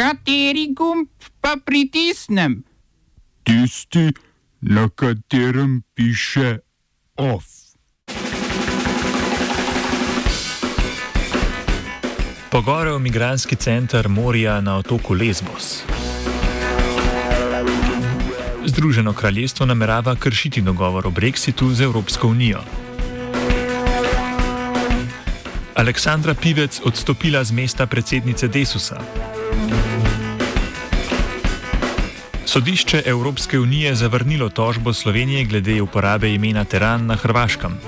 Kateri gumb pa pritisnem? Tisti, na katerem piše OF. Pogorel migranski center Morija na otoku Lesbos. Združeno kraljestvo namerava kršiti dogovor o brexitu z Evropsko unijo. Aleksandra Pivec odstopila z mesta predsednice Desusa. Sodišče Evropske unije zavrnilo tožbo Slovenije glede uporabe imena Teran na Hrvaškem.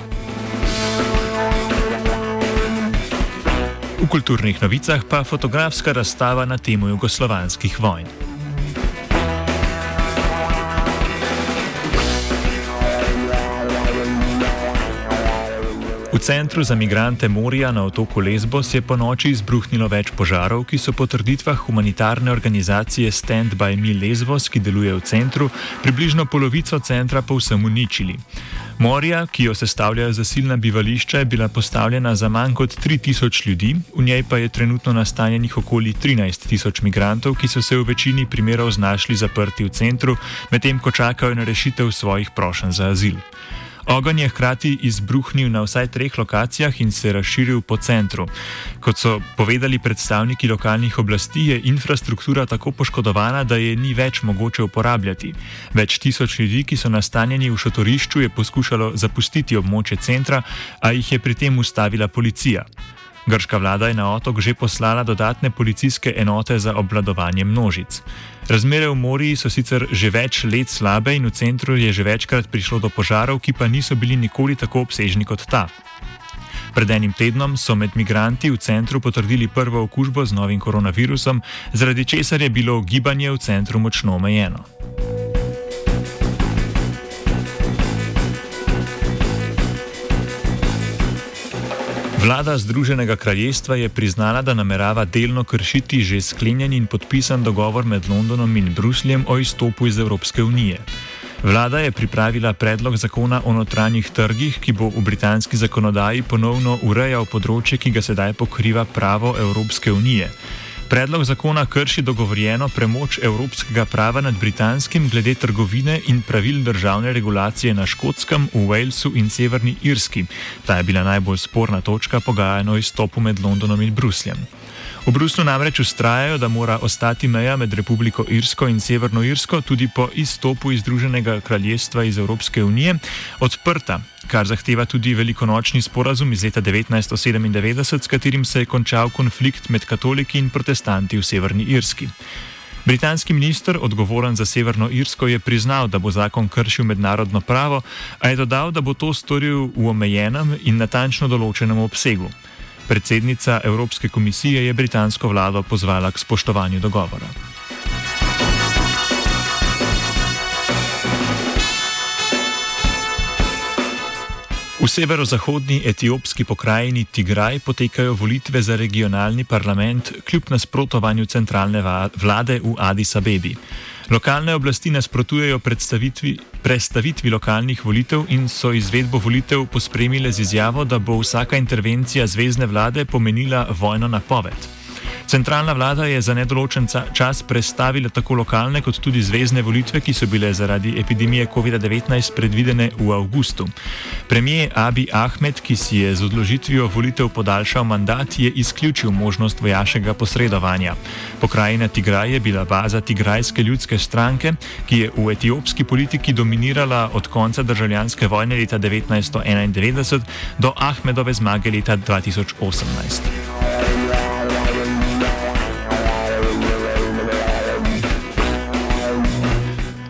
V kulturnih novicah pa fotografska razstava na temo jugoslovanskih vojn. V centru za migrante Morija na otoku Lesbos je po noči izbruhnilo več požarov, ki so po trditvah humanitarne organizacije Stand by Me Lesbos, ki deluje v centru, približno polovico centra povsem uničili. Morja, ki jo sestavljajo zasilna bivališča, je bila postavljena za manj kot 3000 ljudi, v njej pa je trenutno nastanjenih okoli 13 tisoč migrantov, ki so se v večini primerov znašli zaprti v centru, medtem ko čakajo na rešitev svojih prošenj za azil. Ogenj je hkrati izbruhnil na vsaj treh lokacijah in se razširil po centru. Kot so povedali predstavniki lokalnih oblasti, je infrastruktura tako poškodovana, da je ni več mogoče uporabljati. Več tisoč ljudi, ki so nastanjeni v šotorišču, je poskušalo zapustiti območje centra, a jih je pri tem ustavila policija. Grška vlada je na otok že poslala dodatne policijske enote za obvladovanje množic. Razmere v morju so sicer že več let slabe in v centru je že večkrat prišlo do požarov, ki pa niso bili nikoli tako obsežni kot ta. Pred enim tednom so med migranti v centru potrdili prvo okužbo z novim koronavirusom, zaradi česar je bilo gibanje v centru močno omejeno. Vlada Združenega kraljestva je priznala, da namerava delno kršiti že sklenjen in podpisan dogovor med Londonom in Brusljem o izstopu iz Evropske unije. Vlada je pripravila predlog zakona o notranjih trgih, ki bo v britanski zakonodaji ponovno urejal področje, ki ga sedaj pokriva pravo Evropske unije. Predlog zakona krši dogovorjeno premoč evropskega prava nad britanskim glede trgovine in pravil državne regulacije na Škotskem, v Walesu in Severni Irski. Ta je bila najbolj sporna točka pogajanja o izstopu med Londonom in Brusljem. V Bruslu namreč ustrajajo, da mora ostati meja med Republiko Irsko in Severno Irsko tudi po izstopu iz Združenega kraljestva iz Evropske unije odprta, kar zahteva tudi velikonočni sporazum iz leta 1997, s katerim se je končal konflikt med katoliki in protestanti v Severni Irski. Britanski minister, odgovoren za Severno Irsko, je priznal, da bo zakon kršil mednarodno pravo, a je dodal, da bo to storil v omejenem in natančno določenem obsegu. Predsednica Evropske komisije je britansko vlado pozvala k spoštovanju dogovora. V severozahodni etiopski pokrajini Tigraj potekajo volitve za regionalni parlament kljub nasprotovanju centralne vlade v Addis Abebi. Lokalne oblasti nasprotujejo predstavitvi lokalnih volitev in so izvedbo volitev pospremile z izjavo, da bo vsaka intervencija zvezdne vlade pomenila vojno napoved. Centralna vlada je za nedoločen čas prestavila tako lokalne kot tudi zvezdne volitve, ki so bile zaradi epidemije COVID-19 predvidene v avgustu. Premijer Abi Ahmed, ki si je z odložitvijo volitev podaljšal mandat, je izključil možnost vojaškega posredovanja. Pokrajina Tigraj je bila baza Tigrajske ljudske stranke, ki je v etiopski politiki dominirala od konca državljanske vojne leta 1991 do Ahmedove zmage leta 2018.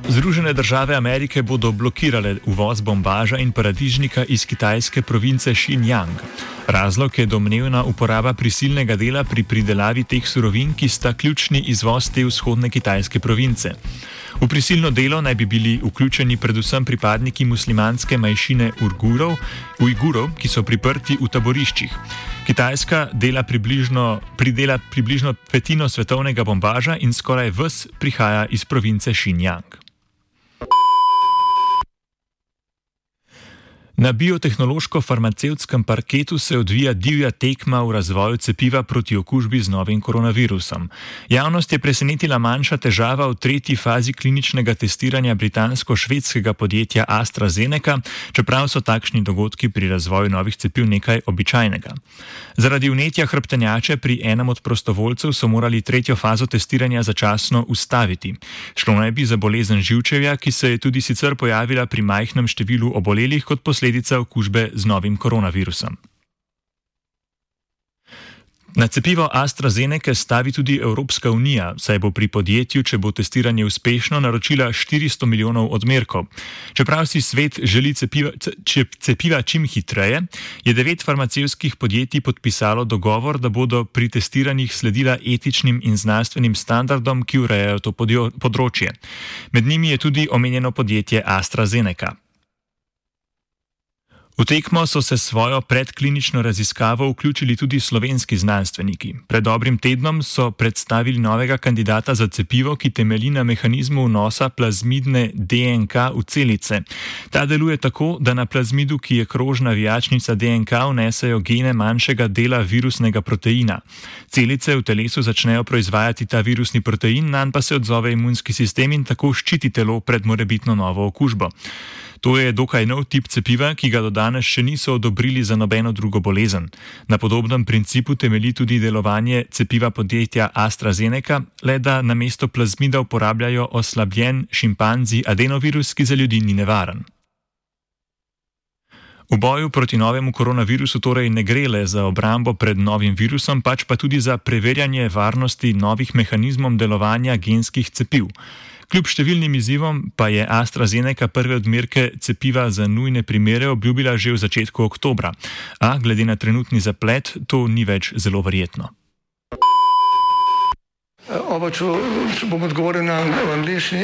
Združene države Amerike bodo blokirale uvoz bombaža in paradižnika iz kitajske province Xinjiang. Razlog je domnevna uporaba prisilnega dela pri pridelavi teh surovin, ki sta ključni izvoz te vzhodne kitajske province. V prisilno delo naj bi bili vključeni predvsem pripadniki muslimanske majšine Ujgurov, Ujgurov, ki so priprti v taboriščih. Kitajska dela približno, pridela približno petino svetovnega bombaža in skoraj vse prihaja iz province Xinjiang. Na biotehnološko-farmacevtskem parketu se odvija divja tekma v razvoju cepiva proti okužbi z novim koronavirusom. Javnost je presenetila manjša težava v tretji fazi kliničnega testiranja britansko-švedskega podjetja AstraZeneca, čeprav so takšni dogodki pri razvoju novih cepiv nekaj običajnega. Zaradi vnetja hrbtenjače pri enem od prostovoljcev so morali tretjo fazo testiranja začasno ustaviti. Šlo naj bi za bolezen živčevja, ki se je tudi sicer pojavila pri majhnem številu obolelih kot posledica posledica okužbe z novim koronavirusom. Na cepivo AstraZeneca stavi tudi Evropska unija, saj bo pri podjetju, če bo testiranje uspešno, naročila 400 milijonov odmerkov. Čeprav si svet želi cepiva, cepiva čim hitreje, je devet farmacevskih podjetij podpisalo dogovor, da bodo pri testiranjih sledila etičnim in znanstvenim standardom, ki urejajo to področje. Med njimi je tudi omenjeno podjetje AstraZeneca. V tekmo so se svojo predklinično raziskavo vključili tudi slovenski znanstveniki. Pred dobrim tednom so predstavili novega kandidata za cepivo, ki temelji na mehanizmu vnosa plazmidne DNK v celice. Ta deluje tako, da na plazmidu, ki je krožna vijačnica DNK, vnesejo gene manjšega dela virusnega proteina. Celice v telesu začnejo proizvajati ta virusni protein, nanj pa se odzove imunski sistem in tako ščiti telo pred morebitno novo okužbo. To je dokaj nov tip cepiva, ki ga do danes še niso odobrili za nobeno drugo bolezen. Na podobnem principu temelji tudi delovanje cepiva podjetja AstraZeneca, le da na mesto plazmida uporabljajo oslabljen šimpanzi adenovirus, ki za ljudi ni nevaren. V boju proti novemu koronavirusu torej ne gre le za obrambo pred novim virusom, pač pa tudi za preverjanje varnosti novih mehanizmov delovanja genskih cepiv. Kljub številnim izzivom pa je AstraZeneca prve odmerke cepiva za nujne primere obljubila že v začetku oktobra, a glede na trenutni zaplet to ni več zelo verjetno. Oba, če, če bom odgovoril na angliški.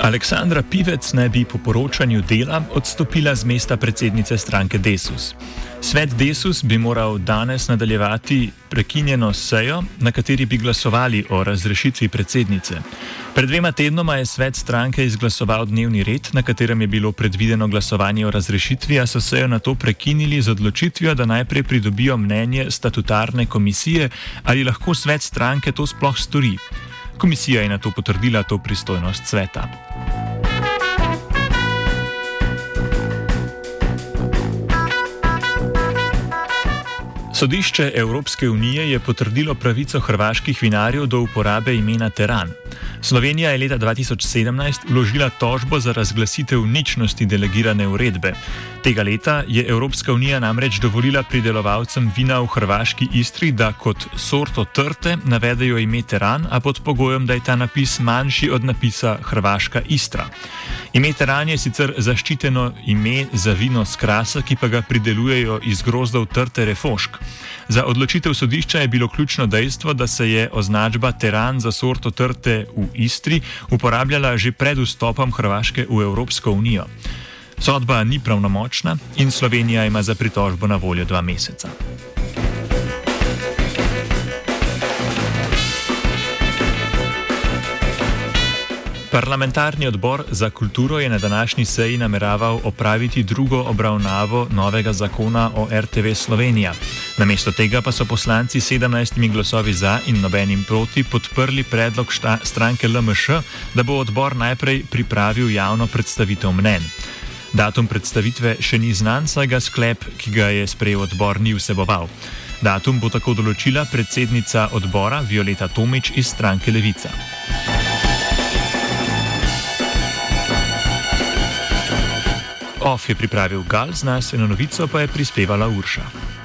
Aleksandra Pivec naj bi po poročanju dela odstopila z mesta predsednice stranke Desus. Svet Desus bi moral danes nadaljevati prekinjeno sejo, na kateri bi glasovali o razrešitvi predsednice. Pred dvema tednoma je svet stranke izglasoval dnevni red, na katerem je bilo predvideno glasovanje o razrešitvi, a so sejo na to prekinili z odločitvijo, da najprej pridobijo mnenje statutarne komisije, ali lahko svet stranke to sploh stori. Komisija je na to potrdila to pristojnost sveta. Sodišče Evropske unije je potrdilo pravico hrvaških vinarjev do uporabe imena Teran. Slovenija je leta 2017 vložila tožbo za razglasitev ničnosti delegirane uredbe. Tega leta je Evropska unija namreč dovolila pridelovalcem vina v hrvaški Istri, da kot sorto trte navedejo ime Teran, a pod pogojem, da je ta napis manjši od napisa Hrvaška Istra. Ime Teran je sicer zaščiteno ime za vino z krasa, ki pa ga pridelujejo iz grozdov trte refošk. Za odločitev sodišča je bilo ključno dejstvo, da se je označba Teran za sorto trte v Istri uporabljala že pred vstopom Hrvaške v Evropsko unijo. Sodba ni pravnomočna in Slovenija ima za pritožbo na voljo dva meseca. Parlamentarni odbor za kulturo je na današnji seji nameraval opraviti drugo obravnavo novega zakona o RTV Slovenija. Namesto tega pa so poslanci 17 glasovi za in nobenim proti podprli predlog šta, stranke LMŠ, da bo odbor najprej pripravil javno predstavitev mnen. Datum predstavitve še ni znan, saj ga sklep, ki ga je sprejel odbor, ni vseboval. Datum bo tako določila predsednica odbora Violeta Tomič iz stranke Levica. OF je pripravil Gal, znanstveno novico pa je prispevala Urša.